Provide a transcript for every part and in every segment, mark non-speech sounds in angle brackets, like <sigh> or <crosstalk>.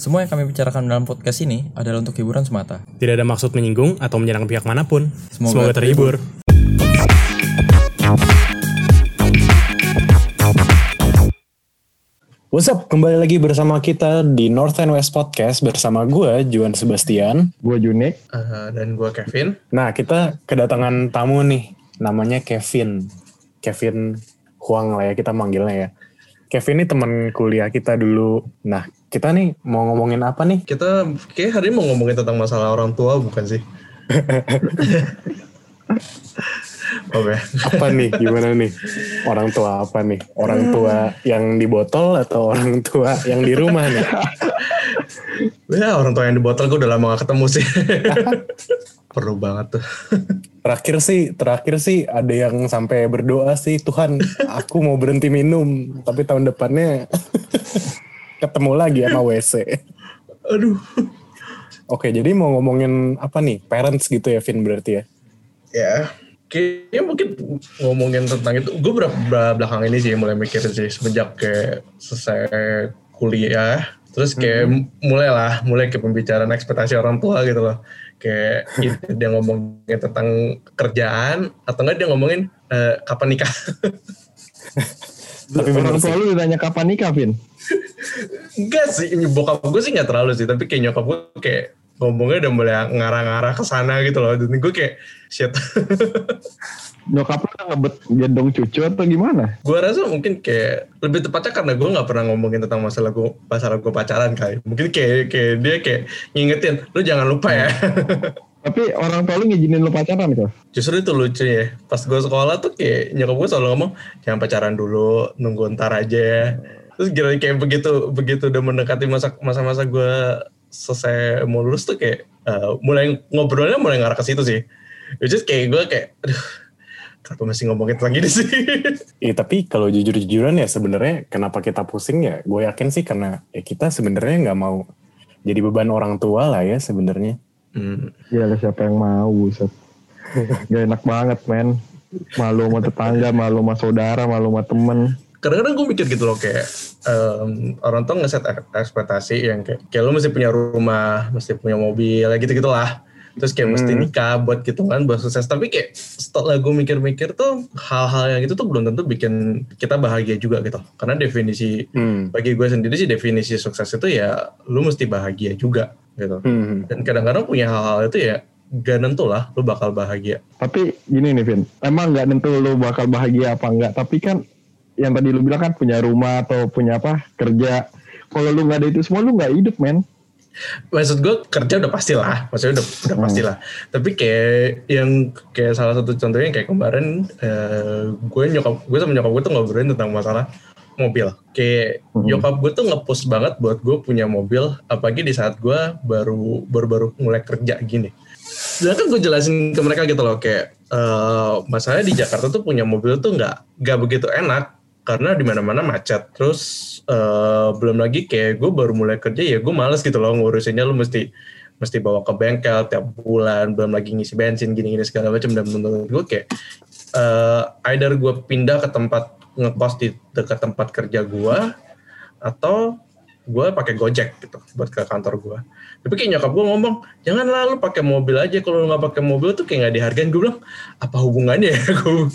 Semua yang kami bicarakan dalam podcast ini adalah untuk hiburan semata. Tidak ada maksud menyinggung atau menyerang pihak mana pun. Semoga Semoga, terhibur. What's up? Kembali lagi bersama kita di North and West Podcast bersama gue, Juan Sebastian. Gue Junik. Eh, dan gue Kevin. Nah, kita kedatangan tamu nih, namanya Kevin. Kevin Huang lah ya, kita manggilnya ya. Kevin ini teman kuliah kita dulu. Nah, kita nih mau ngomongin apa nih? Kita kayak hari ini mau ngomongin tentang masalah orang tua bukan sih? <laughs> Oke. Apa nih? Gimana nih? Orang tua apa nih? Orang tua yang di botol atau orang tua yang di rumah nih? <laughs> Ya orang tua yang di botol gue udah lama gak ketemu sih. <laughs> Perlu banget tuh. Terakhir sih, terakhir sih ada yang sampai berdoa sih, Tuhan, aku mau berhenti minum, tapi tahun depannya ketemu lagi sama WC. <laughs> Aduh. Oke, jadi mau ngomongin apa nih? Parents gitu ya, Vin berarti ya? Ya. Kayaknya mungkin ngomongin tentang itu. Gue berapa belakang ini sih mulai mikir sih. Semenjak kayak selesai kuliah. Terus kayak mulailah, mulai ke pembicaraan ekspektasi orang tua gitu loh. Kayak <laughs> dia ngomongin tentang kerjaan. Atau enggak dia ngomongin eh, kapan nikah. Tapi Orang tua lu ditanya kapan nikah, Vin? Enggak sih, bokap gue sih gak terlalu sih, tapi kayak nyokap gue kayak ngomongnya udah mulai ngarah-ngarah ke sana gitu loh. Dan gue kayak, shit. <laughs> Nyokap lu ngebet gendong cucu atau gimana? gue rasa mungkin kayak, lebih tepatnya karena gue gak pernah ngomongin tentang masalah gue, masalah gue pacaran kali. Mungkin kayak, kayak dia kayak ngingetin, lu jangan lupa ya. <laughs> Tapi orang tua lu ngizinin lu pacaran kok? Justru itu lucu ya. Pas gue sekolah tuh kayak nyokap gue selalu ngomong, jangan pacaran dulu, nunggu ntar aja ya. Terus kira kayak begitu begitu udah mendekati masa masa-masa gue selesai mau lulus tuh kayak eh, mulai ngobrolnya mulai ngarah ke situ sih. Which is kayak gue kayak, aduh, kenapa masih ngomongin tentang ini sih? Iya, tapi kalau jujur-jujuran ya sebenarnya kenapa kita pusing ya? Gue yakin sih karena ya kita sebenarnya nggak mau jadi beban orang tua lah ya sebenarnya. Hmm. Gila siapa yang mau. <laughs> Gak enak banget, men. Malu sama tetangga, malu sama saudara, malu sama temen. Kadang-kadang gue mikir gitu loh kayak em, orang tuh ngeset ek- ekspektasi yang kayak, kayak lu mesti punya rumah, mesti punya mobil, gitu gitulah. Terus kayak mesti nikah buat gitu kan, buat sukses. Tapi kayak setelah gue mikir-mikir tuh hal-hal yang itu tuh belum tentu bikin kita bahagia juga gitu. Karena definisi Hmm. bagi gue sendiri sih definisi sukses itu ya lu mesti bahagia juga gitu. Hmm. Dan kadang-kadang punya hal-hal itu ya gak nentu lah lu bakal bahagia. Tapi gini nih, Vin. Emang nggak tentu lu bakal bahagia apa enggak. Tapi kan yang tadi lu bilang kan punya rumah atau punya apa, kerja. Kalau lu nggak ada itu semua, lu nggak hidup, men. maksud gue kerja udah pasti lah. Maksudnya udah udah pasti lah. Tapi kayak yang kayak salah satu contohnya kayak kemarin eh, gue nyokap gue sama nyokap gue tuh ngobrolin tentang masalah mobil. Kayak nyokap gue tuh ngepost banget buat gue punya mobil apalagi di saat gue baru baru baru mulai kerja gini. Dan kan gue jelasin ke mereka gitu loh kayak eh masalahnya di Jakarta tuh punya mobil tuh nggak nggak begitu enak karena di mana-mana macet. Terus eh, belum lagi kayak gue baru mulai kerja ya gue males gitu loh ngurusinnya lu mesti mesti bawa ke bengkel tiap bulan, belum lagi ngisi bensin gini-gini segala macam dan menurut gue kayak eh either gue pindah ke tempat ngekos di dekat tempat kerja gue atau gue pakai Gojek gitu buat ke kantor gue. Tapi kayak nyokap gue ngomong, janganlah lu pakai mobil aja. Kalau nggak pakai mobil tuh kayak nggak dihargain. Gue bilang, apa hubungannya ya? <laughs> Gua-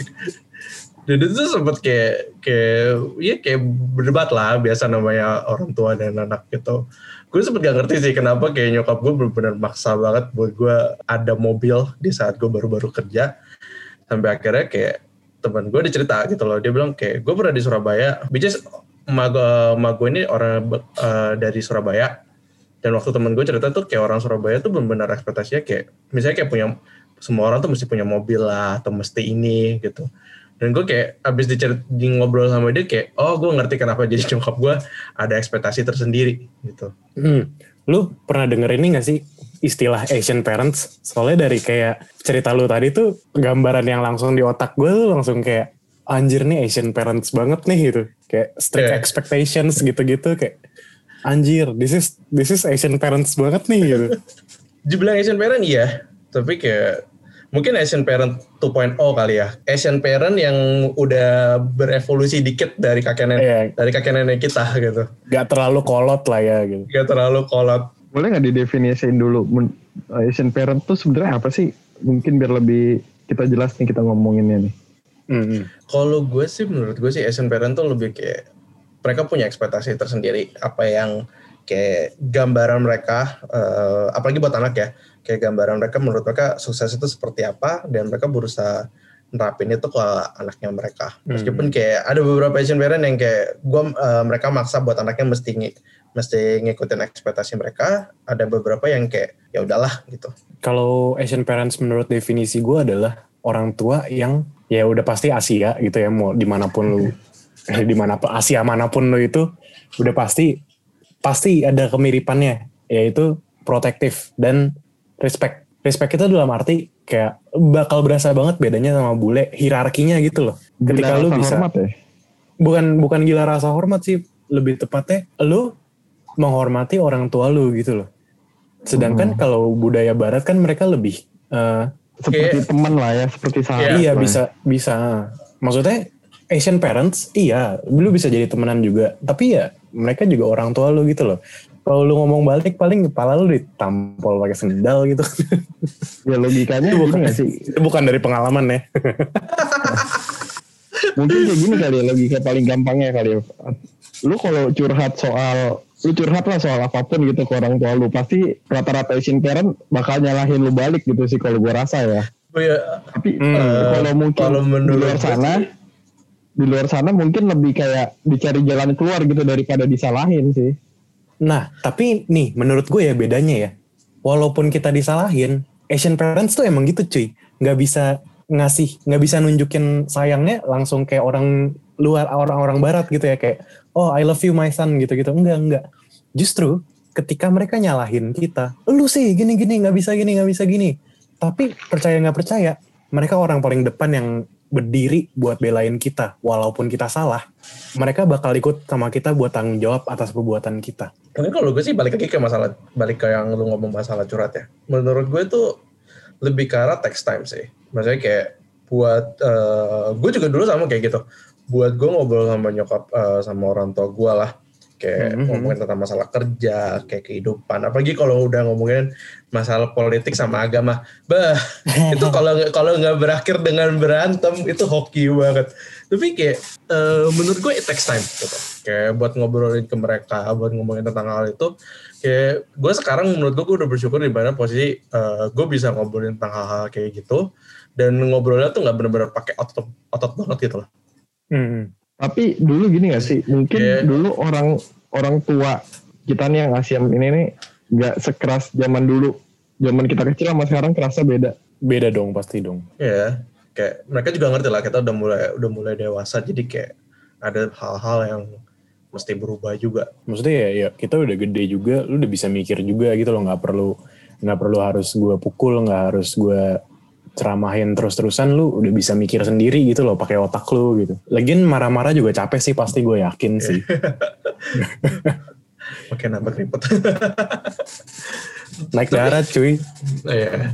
Itu tuh sempet kayak kayak ya kayak berdebat lah biasa namanya orang tua dan anak gitu. Gue sempet gak ngerti sih kenapa kayak nyokap gue benar-benar maksa banget buat gue ada mobil di saat gue baru-baru kerja. Sampai akhirnya kayak teman gue dicerita gitu loh. Dia bilang kayak gue pernah di Surabaya. Which is emak gue- ini orang eh, dari Surabaya. Dan waktu temen gue cerita tuh kayak orang Surabaya tuh benar-benar ekspektasinya kayak misalnya kayak punya semua orang tuh mesti punya mobil lah atau mesti ini gitu. Dan gue kayak abis dicerit, di ngobrol sama dia kayak oh gue ngerti kenapa jadi nyokap gue ada ekspektasi tersendiri gitu. Hmm. Lu pernah denger ini gak sih istilah Asian parents? Soalnya dari kayak cerita lu tadi tuh gambaran yang langsung di otak gue tuh langsung kayak anjir nih Asian parents banget nih gitu. Kayak strict Yeah. expectations gitu-gitu kayak anjir this is this is Asian parents banget nih gitu. <laughs> Dibilang Asian parent iya, tapi kayak mungkin Asian Parent 2.0 kali ya. Asian Parent yang udah berevolusi dikit dari kakek nenek Iya. dari kakek nenek kita gitu. Gak terlalu kolot lah ya gitu. Gak terlalu kolot. Boleh nggak didefinisiin dulu Asian parent tuh sebenarnya apa sih? Mungkin biar lebih kita jelas nih kita ngomonginnya nih. Hmm. Kalau gue sih menurut gue sih Asian Parent tuh lebih kayak mereka punya ekspektasi tersendiri apa yang kayak gambaran mereka eh, apalagi buat anak ya kayak gambaran mereka menurut mereka sukses itu seperti apa dan mereka berusaha nerapin itu ke anaknya mereka. Meskipun kayak ada beberapa Asian parent yang kayak gue eh, mereka maksa buat anaknya mesti ngi- mesti ngikutin ekspektasi mereka ada beberapa yang kayak ya udahlah gitu. Kalau Asian parents menurut definisi gue adalah orang tua yang ya udah pasti Asia gitu ya mau di mana pun lu <laughs> eh, di mana pun Asia mana pun lu itu udah pasti pasti ada kemiripannya yaitu protektif dan respect respect itu dalam arti kayak bakal berasa banget bedanya sama bule hierarkinya gitu loh ketika Gila lu rasa bisa hormat ya? bukan bukan gila rasa hormat sih lebih tepatnya lu menghormati orang tua lu gitu loh sedangkan kalau budaya barat kan mereka lebih eh, Seperti Kayak- teman lah ya, seperti sahabat. iya lah. bisa bisa maksudnya Asian parents iya lu bisa jadi temenan juga tapi ya mereka juga orang tua lu gitu loh kalau lu ngomong balik paling kepala lu ditampol pakai sendal gitu <laughs> Ya logikanya gini gak sih? itu bukan dari pengalaman ya <laughs> Mungkin kayak gini kali ya logika paling gampangnya kali ya. Lu kalau curhat soal lu curhat lah soal apa pun gitu ke orang tua lu pasti rata-rata Asian parent bakal nyalahin lu balik gitu sih kalau gua rasa ya. oh ya Tapi Hmm. eh, kalau mungkin kalau di menurut luar gue sana di luar sana mungkin lebih kayak dicari jalan keluar gitu daripada disalahin sih. nah tapi nih menurut gue ya bedanya ya. Walaupun kita disalahin Asian parents tuh emang gitu cuy. Nggak bisa ngasih nggak bisa nunjukin sayangnya langsung kayak orang luar orang-orang barat gitu ya. Kayak oh I love you my son gitu gitu enggak enggak justru ketika mereka nyalahin kita lu sih gini gini nggak bisa gini nggak bisa gini. Tapi percaya nggak percaya mereka orang paling depan yang berdiri buat belain kita walaupun kita salah mereka bakal ikut sama kita buat tanggung jawab atas perbuatan kita Mungkin kalau gue sih balik lagi ke masalah balik ke yang lu ngomong masalah curhat ya. Menurut gue tuh lebih ke arah text time sih. Maksudnya kayak buat eh, gue juga dulu sama kayak gitu. Buat gue ngobrol sama nyokap eh, sama orang tua gue lah. Kayak Mhm. ngomongin tentang masalah kerja, kayak kehidupan. Apalagi kalau udah ngomongin masalah politik sama agama. Bah, <laughs> itu kalau nggak- kalau nggak berakhir dengan berantem itu hoki banget. Tapi kayak eh, menurut gue it takes time gitu. Kayak buat ngobrolin ke mereka, buat ngomongin tentang hal itu. Kayak gue sekarang menurut gue, gue udah bersyukur di mana posisi eh, gue bisa ngobrolin tentang hal-hal kayak gitu. Dan ngobrolnya tuh nggak bener-bener pakai otot otot banget gitu loh. Hmm. Tapi dulu gini gak sih? Mungkin Iya. dulu orang orang tua kita nih yang ASEAN ini nih nggak sekeras zaman dulu. Zaman kita kecil sama sekarang kerasa beda. beda dong pasti dong Iya, kayak mereka juga ngerti lah kita udah mulai udah mulai dewasa jadi kayak ada hal-hal yang mesti berubah juga. maksudnya ya, ya kita udah gede juga lu udah bisa mikir juga gitu loh nggak perlu nggak perlu harus gue pukul nggak harus gue ceramahin terus-terusan lu udah bisa mikir sendiri gitu loh pakai otak lu gitu lagian marah-marah juga capek sih pasti gue yakin sih Oke, nambah keriput. naik darat cuy Iya.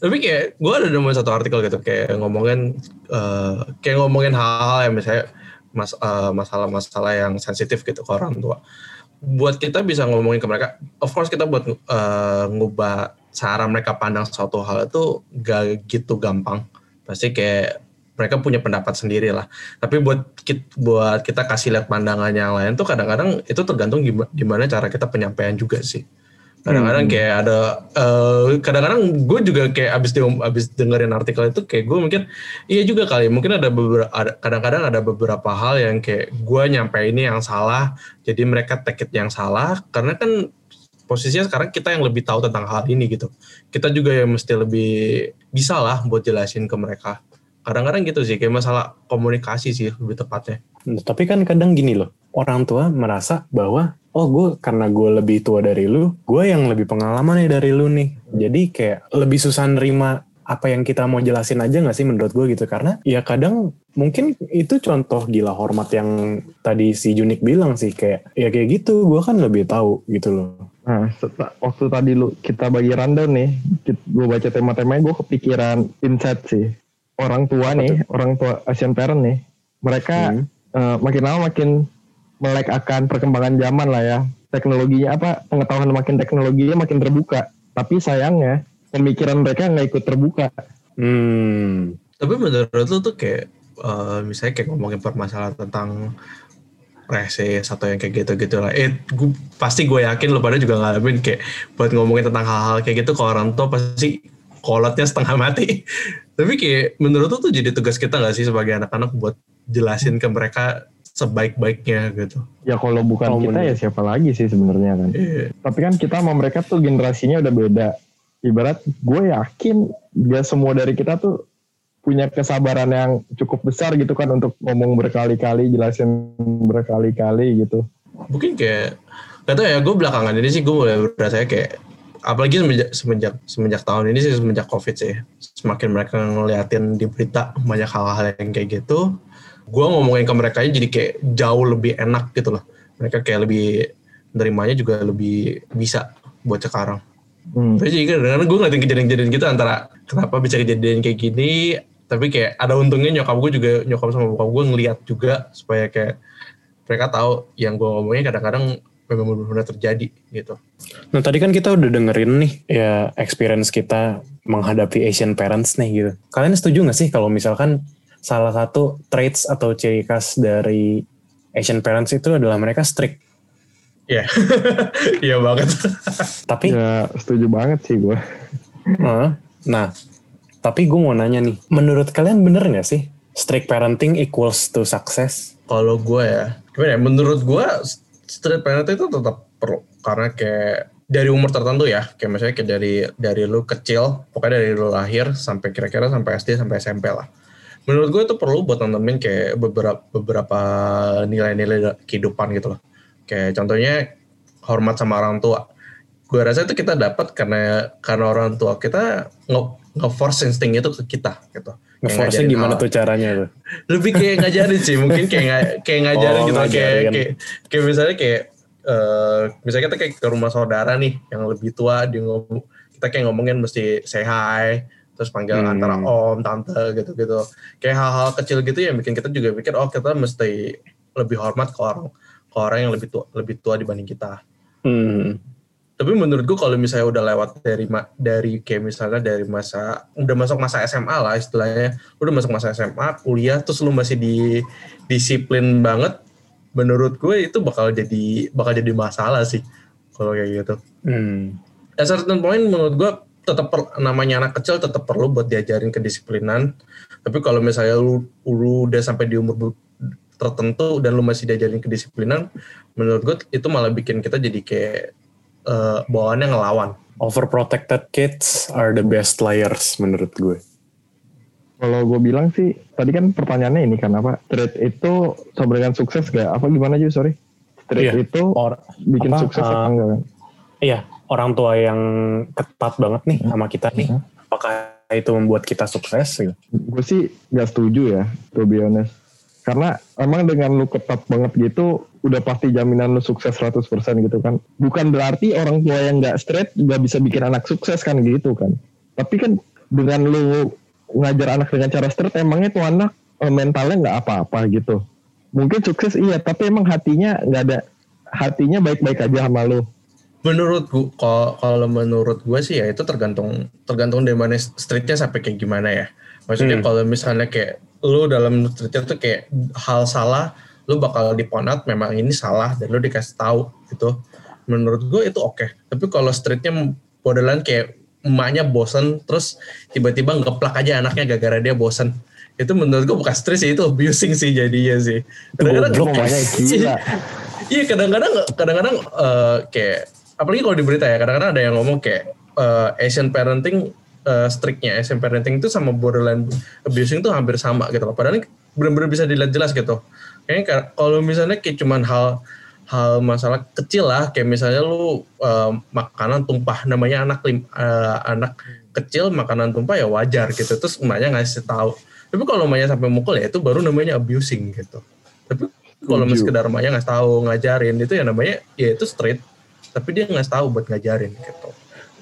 Tapi kayak gue ada nemuin satu artikel gitu kayak ngomongin eh, kayak ngomongin hal-hal yang misalnya mas, eh, masalah-masalah yang sensitif gitu ke orang tua. Buat kita bisa ngomongin ke mereka, of course kita buat eh, ngubah cara mereka pandang suatu hal itu gak gitu gampang. Pasti kayak mereka punya pendapat sendiri lah. Tapi buat kita, buat kita kasih lihat pandangan yang lain tuh kadang-kadang itu tergantung gimana, cara kita penyampaian juga sih kadang-kadang kayak ada eh, kadang-kadang gue juga kayak abis di, abis dengerin artikel itu kayak gue mungkin iya juga kali mungkin ada beberapa ada, kadang-kadang ada beberapa hal yang kayak gue nyampe ini yang salah jadi mereka take it yang salah karena kan posisinya sekarang kita yang lebih tahu tentang hal ini gitu. Kita juga yang mesti lebih bisa lah buat jelasin ke mereka. Kadang-kadang gitu sih kayak masalah komunikasi sih lebih tepatnya. Nah, tapi kan kadang gini loh orang tua merasa bahwa oh gue karena gue lebih tua dari lu gue yang lebih pengalaman nih dari lu nih. Jadi kayak lebih susah nerima apa yang kita mau jelasin aja gak sih menurut gue gitu? Karena ya kadang mungkin itu contoh gila hormat yang tadi si Junik bilang sih kayak ya kayak gitu gue kan lebih tahu gitu loh Nah, set- waktu tadi lu kita bagi rundown nih, gue baca tema-temanya gue kepikiran insight sih. Orang tua nih, orang tua Asian parent nih, mereka eh, makin lama makin melek akan perkembangan zaman lah ya. Teknologinya apa, pengetahuan makin teknologinya makin terbuka. Tapi sayangnya pemikiran mereka nggak ikut terbuka. Hmm. Tapi menurut lu tuh kayak eh, misalnya kayak ngomongin permasalahan tentang reses atau yang kayak gitu-gitu lah. Eh, gu- pasti gue yakin lu pada juga ngalamin kayak buat ngomongin tentang hal-hal kayak gitu ke orang tua pasti kolotnya setengah mati. <laughs> Tapi kayak menurut lu tuh jadi tugas kita gak sih sebagai anak-anak buat jelasin ke mereka sebaik-baiknya gitu. Ya kalau bukan Oh, kita bener. ya siapa lagi sih sebenarnya kan. Iya. Tapi kan kita sama mereka tuh generasinya udah beda. Ibarat gue yakin gak semua dari kita tuh punya kesabaran yang cukup besar gitu kan untuk ngomong berkali-kali, jelasin berkali-kali gitu. mungkin kayak gak tau ya gue belakangan ini sih gue mulai berasa kayak apalagi semenjak semenjak semenjak tahun ini sih semenjak covid sih semakin mereka ngeliatin di berita banyak hal-hal yang kayak gitu gue ngomongin ke mereka jadi kayak jauh lebih enak gitu loh mereka kayak lebih nerimanya juga lebih bisa buat sekarang Hmm. tapi jadi kadang-kadang gue ngeliatin kejadian-kejadian gitu antara kenapa bisa kejadian kayak gini tapi kayak ada untungnya nyokap gue juga nyokap sama bokap gue ngeliat juga supaya kayak mereka tahu yang gue ngomongin kadang-kadang memang benar-benar terjadi gitu. Nah tadi kan kita udah dengerin nih ya experience kita menghadapi Asian parents nih gitu. Kalian setuju gak sih kalau misalkan salah satu traits atau ciri khas dari Asian parents itu adalah mereka strict. Iya, <laughs> iya banget. Tapi Ya setuju banget sih gue. nah tapi gue mau nanya nih, menurut kalian bener gak sih strict parenting equals to success? Kalau gue ya, gimana ya? Menurut gue street parenting itu tetap perlu karena kayak dari umur tertentu ya, kayak misalnya kayak dari dari lu kecil, pokoknya dari lu lahir sampai kira-kira sampai SD sampai SMP lah. Menurut gue itu perlu buat nanemin kayak beberapa beberapa nilai-nilai kehidupan gitu loh. Kayak contohnya hormat sama orang tua. Gue rasa itu kita dapat karena karena orang tua kita nge, nge-force insting itu ke kita gitu. Kayak Nge-force gimana hal- tuh caranya tuh? lebih kayak ngajarin sih mungkin kayak nga- kayak ngajarin Oh, gitu kayak, ngajarin. kayak kayak misalnya kayak eh misalnya kita kayak ke rumah saudara nih yang lebih tua dia ngomong kita kayak ngomongin mesti say hi terus panggil Hmm. antara om tante gitu gitu kayak hal-hal kecil gitu yang bikin kita juga pikir oh kita mesti lebih hormat ke orang ke orang yang lebih tua lebih tua dibanding kita Hmm. Tapi menurut gue kalau misalnya udah lewat dari dari kayak misalnya dari masa udah masuk masa SMA lah istilahnya. Udah masuk masa SMA kuliah terus lu masih di disiplin banget menurut gue itu bakal jadi bakal jadi masalah sih kalau kayak gitu. Hmm. at certain point menurut gue tetap per- namanya anak kecil tetap perlu buat diajarin kedisiplinan. Tapi kalau misalnya lu, lu udah sampai di umur tertentu dan lu masih diajarin kedisiplinan menurut gue itu malah bikin kita jadi kayak eh, bawaannya ngelawan Overprotected kids are the best liars menurut gue. Kalau gue bilang sih, tadi kan pertanyaannya ini kan apa? Street itu sama dengan sukses gak? Apa gimana aja sorry? Street Iya. itu Or, bikin apa, sukses uh, apa enggak kan? iya, orang tua yang ketat banget nih sama kita nih. Hmm. Apakah itu membuat kita sukses gitu? Gue sih gak setuju ya, to be honest. Karena emang dengan lu ketat banget gitu, udah pasti jaminan lu sukses 100% gitu kan. Bukan berarti orang tua yang gak straight gak bisa bikin anak sukses kan gitu kan. Tapi kan dengan lu ngajar anak dengan cara straight, emangnya tuh anak eh, mentalnya gak apa-apa gitu. Mungkin sukses iya, tapi emang hatinya gak ada, hatinya baik-baik aja sama lu. menurut kalau kalau menurut gue sih ya itu tergantung tergantung dari mana streetnya sampai kayak gimana ya maksudnya Hmm. kalau misalnya kayak lu dalam streetnya tuh kayak hal salah lu bakal diponat memang ini salah dan lu dikasih tahu gitu menurut gue itu oke tapi kalau streetnya borderline kayak emaknya bosen terus tiba-tiba ngeplak aja anaknya gara-gara dia bosen itu menurut gue bukan street sih itu abusing sih jadinya sih kadang-kadang <laughs> gila. Iya kadang-kadang kadang-kadang eh, kayak apalagi kalau di berita ya kadang-kadang ada yang ngomong kayak eh, Asian parenting eh, strictnya Asian parenting itu sama borderline abusing tuh hampir sama gitu loh. Padahal benar-benar bisa dilihat jelas gitu. Kayaknya ka- kalau misalnya kayak cuman hal hal masalah kecil lah kayak misalnya lu eh, makanan tumpah namanya anak lim- eh, anak kecil makanan tumpah ya wajar gitu. Terus emaknya ngasih tahu. Tapi kalau emaknya sampai mukul ya itu baru namanya abusing gitu. Tapi kalau sekedar emaknya ngasih tahu ngajarin itu ya namanya ya itu straight tapi dia nggak tahu buat ngajarin gitu.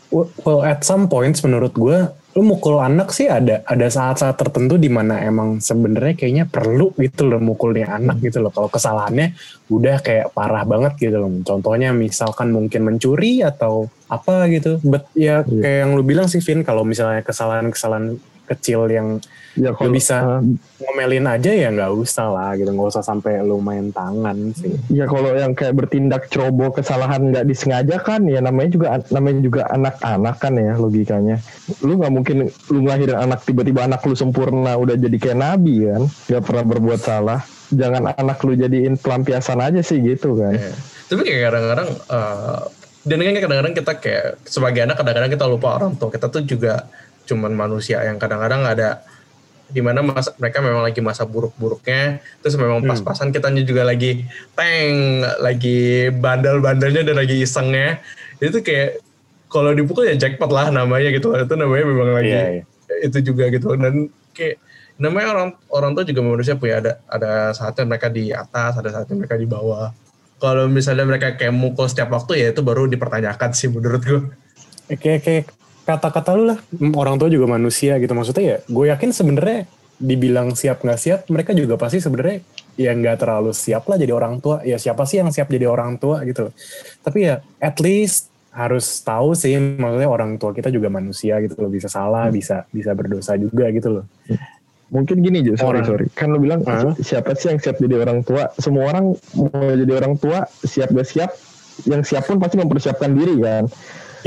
Well, at some points menurut gue, lu mukul anak sih ada ada saat-saat tertentu di mana emang sebenarnya kayaknya perlu gitu loh mukulnya anak gitu loh. Kalau kesalahannya udah kayak parah banget gitu loh. Contohnya misalkan mungkin mencuri atau apa gitu. But ya kayak yang lu bilang sih Vin, kalau misalnya kesalahan-kesalahan kecil yang Ya lu bisa eh, ngomelin aja ya nggak usah lah gitu, nggak usah sampai lu main tangan sih. Ya kalau yang kayak bertindak ceroboh kesalahan nggak disengaja kan ya namanya juga namanya juga anak-anak kan ya logikanya. Lu nggak mungkin lu ngelahirin anak tiba-tiba anak lu sempurna udah jadi kayak nabi kan, nggak pernah berbuat salah. Jangan anak lu jadiin pelampiasan aja sih gitu kan. Iya. tapi kayak kadang-kadang eh, dan kan kadang-kadang kita kayak sebagai anak kadang-kadang kita lupa orang tua kita tuh juga cuman manusia yang kadang-kadang ada di mana masa, mereka memang lagi masa buruk-buruknya. Terus memang pas-pasan kitanya juga lagi teng lagi bandel-bandelnya dan lagi isengnya. Itu kayak kalau dipukul ya jackpot lah namanya gitu. Itu namanya memang lagi Iya, iya. itu juga gitu. Dan kayak namanya orang orang tua juga manusia punya ada ada saatnya mereka di atas ada saatnya mereka di bawah. Kalau misalnya mereka kayak mukul setiap waktu ya itu baru dipertanyakan sih menurut gue Ya, kayak kayak kata-kata lu lah orang tua juga manusia gitu maksudnya ya gue yakin sebenarnya dibilang siap nggak siap mereka juga pasti sebenarnya ya nggak terlalu siap lah jadi orang tua ya siapa sih yang siap jadi orang tua gitu loh tapi ya at least harus tahu sih maksudnya orang tua kita juga manusia gitu loh bisa salah bisa bisa berdosa juga gitu loh Mungkin gini Jo, sorry Orang. sorry. Kan lu bilang Hah? siapa sih yang siap jadi orang tua? Semua orang mau jadi orang tua siap gak siap? Yang siap pun pasti mempersiapkan diri kan.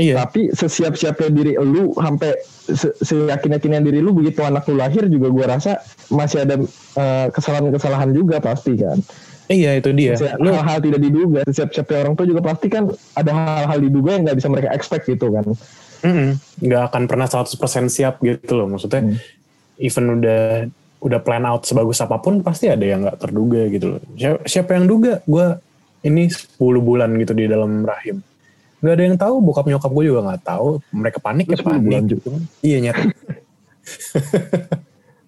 Iya Tapi sesiap-siapnya diri lu sampai se- seyakin-yakinnya diri lu begitu anak lu lahir juga gua rasa masih ada eh, kesalahan-kesalahan juga pasti kan. iya itu dia Hal-hal tidak diduga. Sesiap-siapnya orang tua juga pasti kan ada hal-hal diduga yang nggak bisa mereka expect gitu kan. Nggak akan pernah 100% siap gitu loh maksudnya Hmm. even udah udah plan out sebagus apa pun pasti ada yang nggak terduga gitu loh siapa, siapa yang duga gue ini 10 bulan gitu di dalam rahim nggak ada yang tahu bokap nyokap gue juga nggak tahu. Mereka panik Lu ya 10 bulan, panik gitu iya nyata <laughs>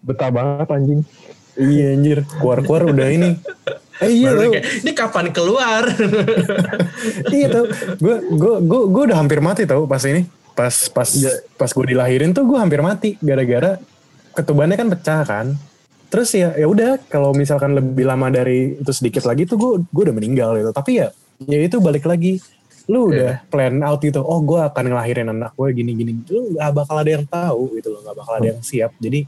Betah banget anjing. iya anjir. Keluar keluar udah ini. Eh, iya Baru tau. kayak, ini kapan keluar? <laughs> Iya tau. Gue gue gue gue udah hampir mati tau pas ini. Pas pas pas gue dilahirin tuh gue hampir mati gara-gara ketubannya kan pecah kan. Terus ya ya udah kalau misalkan lebih lama dari itu sedikit lagi tuh gue gue udah meninggal gitu. Tapi ya ya itu balik lagi lu udah plan out gitu oh gue akan ngelahirin anak gue gini gini. Lu gak bakal ada yang tahu gitu loh gak bakal ada yang siap. Jadi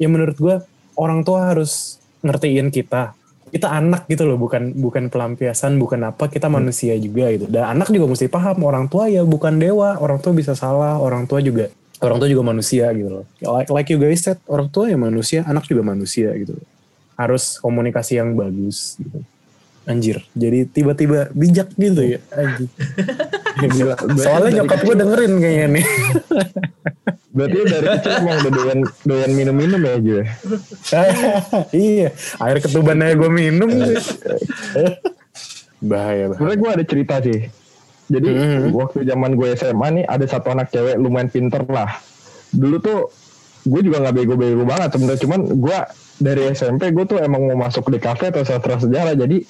ya menurut gue orang tua harus ngertiin kita kita anak gitu loh bukan bukan pelampiasan bukan apa kita manusia juga gitu. Dan anak juga mesti paham orang tua ya bukan dewa orang tua bisa salah orang tua juga orang tua juga manusia gitu loh. Like, like you guys said orang tua ya manusia anak juga manusia gitu harus komunikasi yang bagus gitu anjir jadi tiba-tiba bijak gitu ya anjir Gila. <laughs> soalnya nyokap gue dengerin kayaknya nih <laughs> Berarti dari kecil emang udah doyan, doyan minum-minum ya Ju? <laughs> iya air ketuban aja gue minum bahaya bahaya Sebenernya gue ada cerita sih. Jadi Mhm. waktu zaman gue SMA nih ada satu anak cewek lumayan pinter lah. Dulu tuh gue juga nggak bego-bego banget sebenarnya. Cuman gue dari SMP gue tuh emang mau masuk di kafe atau sastra sejarah. Jadi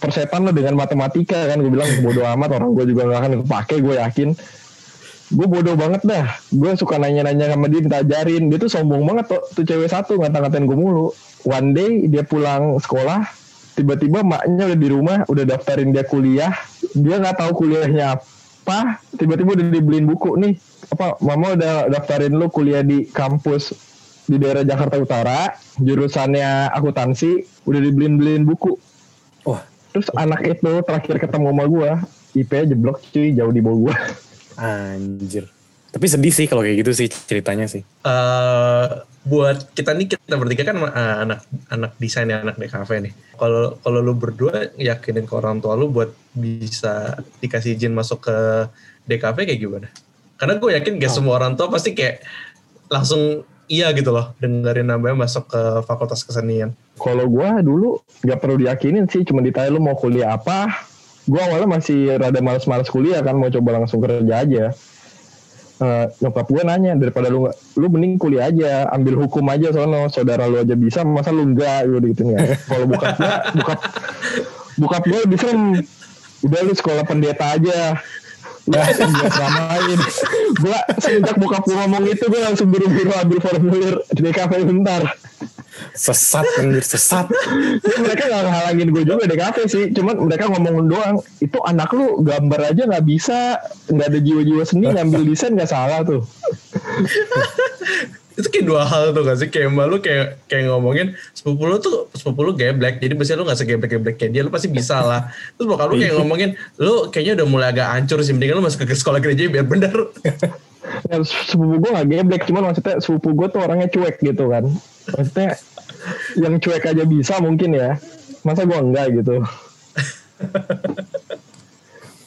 persetan lo dengan matematika kan. Gue bilang bodoh amat orang gue juga nggak akan kepake gue yakin. Gue bodoh banget dah. Gue suka nanya-nanya sama dia minta ajarin. Dia tuh sombong banget tuh, tuh cewek satu ngata-ngatain gue mulu. One day dia pulang sekolah tiba-tiba maknya udah di rumah udah daftarin dia kuliah. Dia nggak tahu kuliahnya apa tiba-tiba udah dibeliin buku nih. Apa mama udah daftarin lu kuliah di kampus di daerah Jakarta Utara jurusannya akuntansi udah dibeliin-beliin buku. Wah. Terus anak itu terakhir ketemu sama gue IP jeblok cuy jauh di bawah gue Anjir. Tapi sedih sih kalau kayak gitu sih ceritanya sih. Eh, buat kita nih kita bertiga kan eh, anak anak desain ya anak DKV nih. Kalau kalau lu berdua yakinin ke orang tua lu buat bisa dikasih izin masuk ke DKV kayak gimana? Karena gue yakin gak semua orang tua pasti kayak langsung iya gitu loh dengerin namanya masuk ke fakultas kesenian. kalau gue dulu nggak perlu diyakinin sih cuma ditanya lu mau kuliah apa gue awalnya masih rada males-males kuliah kan mau coba langsung kerja aja Eh, nyokap gue nanya daripada lu nggak lu mending kuliah aja ambil hukum aja sono. Saudara lu aja bisa masa lu enggak gitu gitu ya. <laughs> Kalau bokap gue bokap bokap gue lebih serem. Udah lu sekolah pendeta aja gue ramain gue semenjak bokap gue ngomong itu gue langsung buru-buru ambil formulir di DKV bentar. Sesat anjir, sesat. Ya, mereka gak ngehalangin gue juga di kafe sih cuman mereka ngomongin doang itu anak lu gambar aja nggak bisa nggak ada jiwa-jiwa seni <laughs> ngambil desain nggak salah tuh itu kayak dua hal tuh gak sih? Kayak mbak lu kayak kayak ngomongin sepupu lu tuh sepupu lu geblek. Jadi biasanya lu gak segeblek-geblek kayak dia lu pasti bisa lah. Terus bokap lu kayak ngomongin lu kayaknya udah mulai agak hancur sih. Mendingan lu masuk ke sekolah gereja biar bener. <laughs> Ya, sepupu gue gak geblek. Cuman maksudnya sepupu gue tuh orangnya cuek gitu kan. Maksudnya yang cuek aja bisa mungkin ya. Masa gue enggak gitu? <laughs>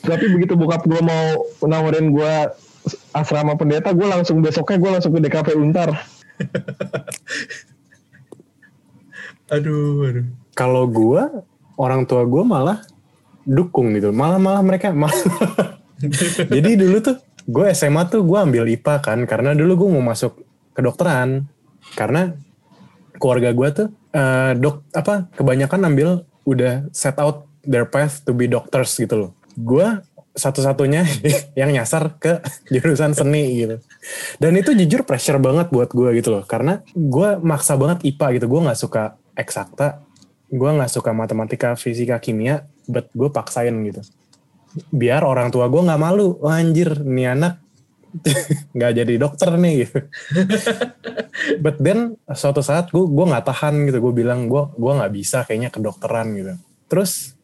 Tapi begitu bokap gue mau nawarin gue asrama pendeta gue langsung besoknya gue langsung ke DKP Untar <laughs> aduh aduh Kalau gue, orang tua gue malah dukung gitu. Malah malah mereka malah. <laughs> Jadi dulu tuh gue SMA tuh gue ambil IPA kan karena dulu gue mau masuk kedokteran karena keluarga gue tuh eh, dok apa kebanyakan ambil udah set out their path to be doctors gitu loh. Gue satu-satunya <laughs> yang nyasar ke jurusan seni gitu. Dan itu jujur pressure banget buat gue gitu loh. Karena gue maksa banget IPA gitu. Gue gak suka eksakta. Gue gak suka matematika, fisika, kimia. But gue paksain gitu. Biar orang tua gue gak malu. Wah anjir nih anak <laughs> gak jadi dokter nih gitu. <laughs> But then suatu saat gue gue nggak tahan gitu. Gue bilang gue gua nggak bisa kayaknya kedokteran gitu. Terus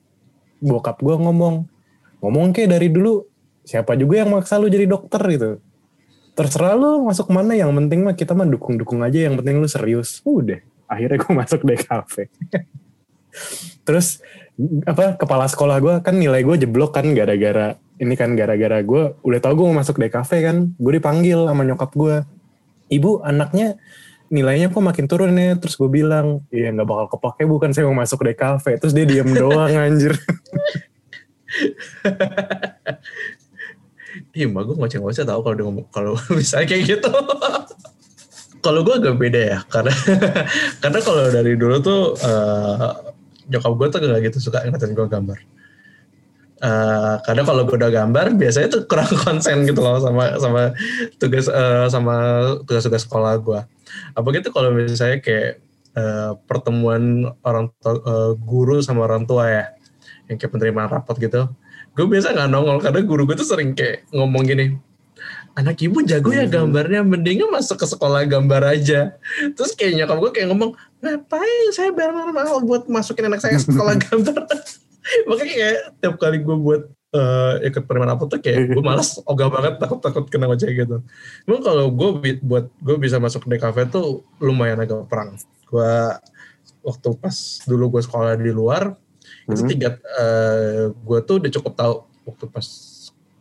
bokap gue ngomong, ngomong kayak dari dulu siapa juga yang maksa lu jadi dokter gitu. Terserah lu masuk mana yang penting mah kita mah dukung-dukung aja yang penting lu serius. Udah, akhirnya gue <laughs> masuk DKV. Terus apa kepala sekolah gue kan nilai gue jeblok kan gara-gara ini kan gara-gara gue udah tau gue mau masuk DKV kan gue dipanggil sama nyokap gue ibu anaknya nilainya kok makin turun ya terus gue bilang iya nggak bakal kepake bukan saya mau masuk DKV terus dia diem <laughs> doang anjir <laughs> Iya, mbak gue ngoceh-ngoceh tau kalau ngomong kalau <laughs> misalnya kayak gitu. kalau gue agak beda ya, karena <laughs> karena kalau dari dulu tuh eh, nyokap gue tuh gak gitu suka ngeliatin gue gambar. Eh, karena kalau gue udah gambar, biasanya tuh kurang konsen gitu loh sama sama tugas eh, sama tugas-tugas sekolah gue. Apa gitu kalau misalnya kayak eh, pertemuan orang eh, guru sama orang tua ya, yang kayak penerimaan rapot gitu. Gue biasa nggak nongol karena guru gue tuh sering kayak ngomong gini anak ibu jago ya gambarnya mendingan masuk ke sekolah gambar aja. Terus kayak nyokap gue kayak ngomong ngapain saya bayar mahal buat masukin anak saya ke sekolah <laughs> gambar? <laughs> Makanya kayak tiap kali gue buat eh, ikut penerimaan apa tuh kayak gue malas ogah banget takut takut kena ngoceh gitu. Emang kalau gue buat gue bisa masuk DKV tuh lumayan agak perang. Gue waktu pas dulu gue sekolah di luar itu tiga gue tuh udah cukup tahu waktu pas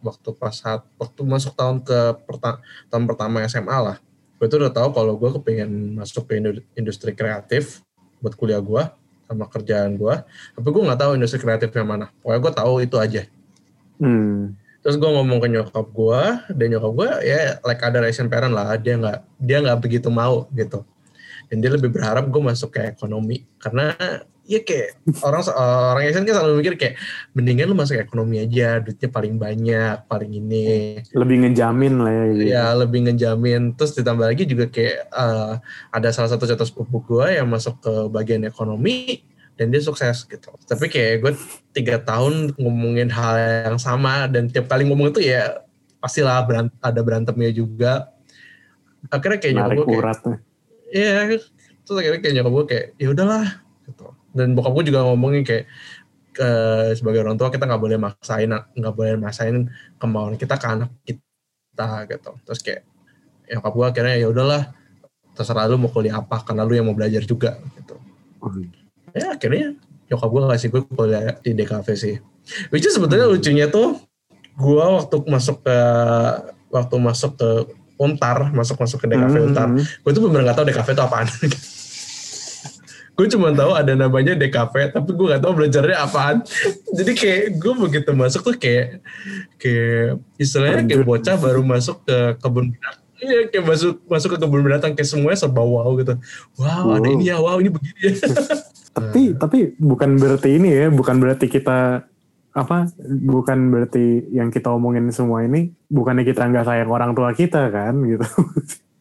waktu pas saat waktu masuk tahun ke perta- tahun pertama SMA lah. Gue tuh udah tahu kalau gue kepengen masuk ke indu- industri kreatif buat kuliah gue sama kerjaan gue tapi gue nggak tahu industri kreatif yang mana. Pokoknya gue tahu itu aja. Hmm. terus gue ngomong ke nyokap gue dan nyokap gue ya like ada Asian parent lah. Dia nggak dia nggak begitu mau gitu. Dan dia lebih berharap gue masuk ke ekonomi. Karena ya kayak orang orang Asian kan selalu mikir kayak mendingan lu masuk ekonomi aja duitnya paling banyak paling ini. Lebih ngejamin lah ya gitu. ya lebih ngejamin. Terus ditambah lagi juga kayak eh, ada salah satu contoh sepupu gue yang masuk ke bagian ekonomi dan dia sukses gitu. Tapi kayak gue tiga tahun ngomongin hal yang sama dan tiap kali ngomong itu ya pastilah berant- ada berantemnya juga. Akhirnya kayak nyokap gue kayak Iya, terus akhirnya kayak nyokap gue kayak ya udahlah gitu. Dan bokap gue juga ngomongin kayak ke sebagai orang tua kita nggak boleh maksain nggak boleh maksain kemauan kita ke anak kita gitu. Terus kayak nyokap gue akhirnya ya udahlah terserah lu mau kuliah apa karena lu yang mau belajar juga gitu. Ya akhirnya nyokap gue ngasih gue kuliah di DKV sih. Which is sebetulnya lucunya tuh gue waktu masuk ke waktu masuk ke Untar, masuk masuk ke DKV Untar, Hmm. gue tuh bener gak tahu DKV itu apaan. <laughs> gue cuma tahu ada namanya DKV, tapi gue gak tahu belajarnya apaan. Jadi kayak gue begitu masuk tuh kayak kayak istilahnya kayak bocah baru masuk ke kebun binatang. Iya kayak masuk masuk ke kebun binatang kayak semuanya serba wow gitu. Wow, ada Wow. ini ya, wow ini begini ya. <laughs> Tapi tapi bukan berarti ini ya, bukan berarti kita apa bukan berarti yang kita omongin semua ini bukannya kita nggak sayang orang tua kita kan gitu. <laughs>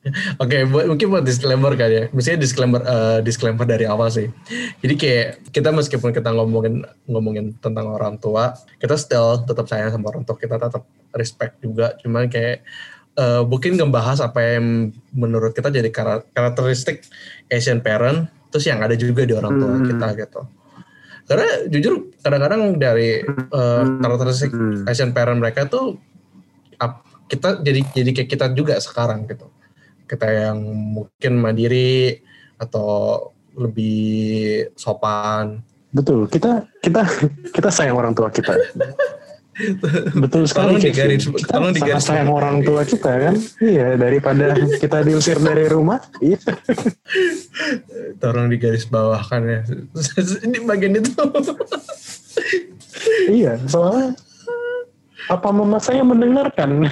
<laughs> Oke, buat mungkin buat disclaimer kan ya. Misalnya disclaimer eh, disclaimer dari awal sih. Jadi kayak kita meskipun kita ngomongin ngomongin tentang orang tua, kita still tetap sayang sama orang tua kita, tetap respect juga. Cuman kayak eh, mungkin ngebahas apa yang menurut kita jadi kara- karakteristik Asian parent, terus yang ada juga di orang tua Hmm. kita gitu. Karena jujur kadang-kadang dari eh, karakteristik Hmm. Asian parent mereka tuh kita jadi jadi kayak kita juga sekarang gitu kita yang mungkin mandiri atau lebih sopan Betul, kita kita kita sayang orang tua kita. Betul sekali. Tolong digaris- kita tolong sangat sayang orang tua kita kan. Iya, daripada kita diusir dari rumah. Iya. tolong digaris bawahkan ya <laughs> di bagian itu Iya, soalnya apa mama saya mendengarkan?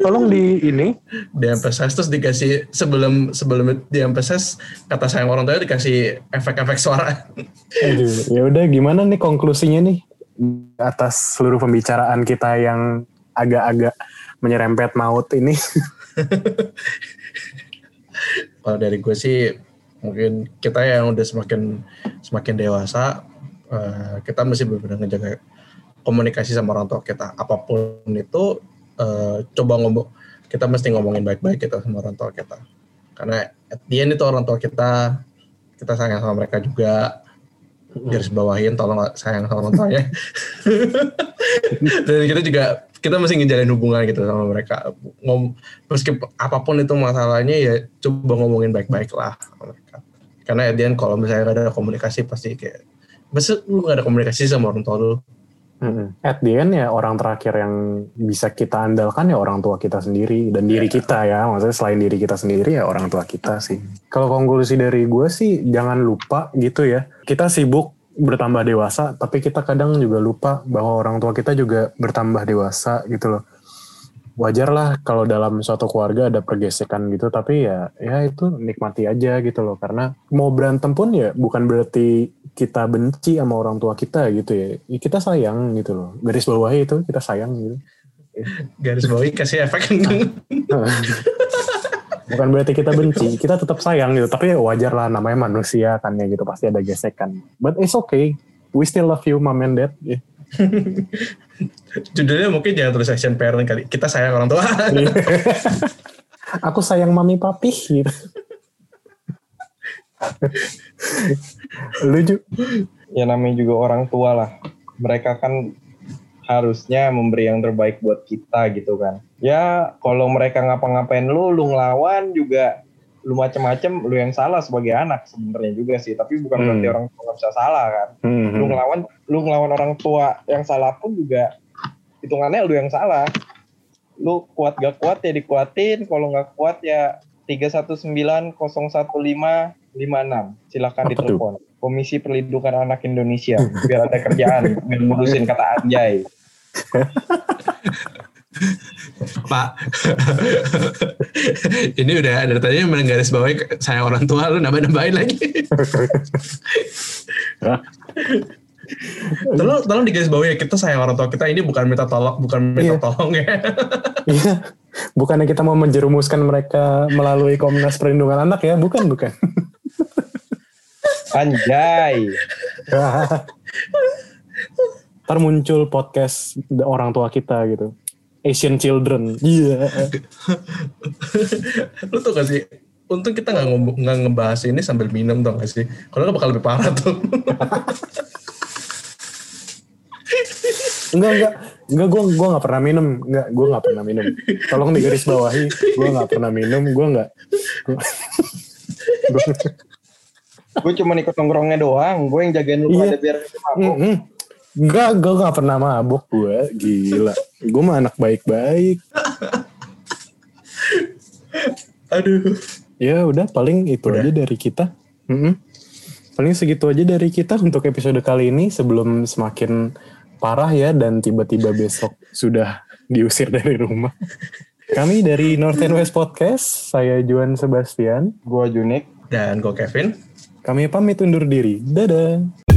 Tolong di ini. di emphasize terus dikasih sebelum sebelum di emphasize kata sayang orang tua dikasih efek-efek suara ya udah gimana nih konklusinya nih atas seluruh pembicaraan kita yang agak-agak menyerempet maut ini. <laughs> kalau dari gue sih mungkin kita yang udah semakin semakin dewasa eh, kita mesti benar-benar ngejaga komunikasi sama orang tua kita apa pun itu eh, coba ngomong kita mesti ngomongin baik-baik kita sama orang tua kita. Karena at the end itu orang tua kita kita sayang sama mereka juga. Garis bawahin tolong sayang sama orang tuanya. Dan kita juga kita mesti ngejalin hubungan gitu sama mereka. Ngom meski apa pun itu masalahnya ya coba ngomongin baik-baik lah sama mereka. Karena at the end kalau misalnya gak ada komunikasi pasti kayak masa lu gak ada komunikasi sama orang tua lu At the end ya orang terakhir yang bisa kita andalkan ya orang tua kita sendiri dan diri kita ya. Maksudnya selain diri kita sendiri ya orang tua kita sih. Kalau konklusi dari gue sih jangan lupa gitu ya. Kita sibuk bertambah dewasa tapi kita kadang juga lupa bahwa orang tua kita juga bertambah dewasa gitu loh. Wajar lah kalau dalam suatu keluarga ada pergesekan gitu tapi ya ya itu nikmati aja gitu loh. Karena mau berantem pun ya bukan berarti kita benci sama orang tua kita gitu ya. Ya, kita sayang gitu loh. Garis bawahnya itu kita sayang gitu. Garis bawahi kasih efek. <laughs> Bukan berarti kita benci kita tetap sayang gitu. Tapi ya wajar lah namanya manusia kan ya gitu pasti ada gesekan. But it's okay. We still love you mom and dad. Ya. Judulnya mungkin jangan tulis action parent kali. Kita sayang orang tua. Aku sayang mami papi gitu. Lucu. Ya namanya juga orang tua lah. Mereka kan harusnya memberi yang terbaik buat kita gitu kan. Ya kalau mereka ngapa-ngapain lu, lu ngelawan juga lu macem-macem, lu yang salah sebagai anak sebenarnya juga sih. Tapi bukan Hmm. berarti orang tua nggak bisa salah kan. Lu ngelawan, lu ngelawan orang tua yang salah pun juga hitungannya lu yang salah. Lu kuat gak kuat ya dikuatin, kalau nggak kuat ya 319 015 56. Silakan Apa tuh? ditelepon. Komisi Perlindungan Anak Indonesia biar ada kerjaan <laughs> biar ngurusin kata anjay. <laughs> Pak, ini udah dari tadi yang garis bawahi sayang orang tua lu nambah-nambahin lagi. tolong tolong di garis bawahi ya kita sayang orang tua kita ini bukan minta tolong bukan minta Iya. tolong ya. Iya, bukannya kita mau menjerumuskan mereka melalui Komnas Perlindungan Anak ya, bukan bukan. Anjay. Ntar muncul podcast orang tua kita gitu, Asian Children. Iya. <laughs> lu tuh gak sih? Untung kita nggak ngomong- nggak ngebahas ini sambil minum tau gak sih? Kalau nggak bakal lebih parah tuh. <laughs> Enggak enggak enggak gue gua nggak pernah minum, enggak gue nggak pernah minum. Tolong digaris bawahi, gue nggak pernah minum, gue nggak. Gue cuma ikut nongkrongnya doang. Gue yang jagain lu Iya. pada biar mabuk. Enggak, gue gak pernah mabuk gue, gila. Gue mah anak baik-baik. Aduh. Ya udah paling itu aja dari kita. Mm-mm. Paling segitu aja dari kita untuk episode kali ini sebelum semakin parah ya dan tiba-tiba besok sudah diusir dari rumah. Kami dari North and West Podcast, saya Juan Sebastian. Gue Junik. Dan gue Kevin. Kami pamit undur diri. Dadah.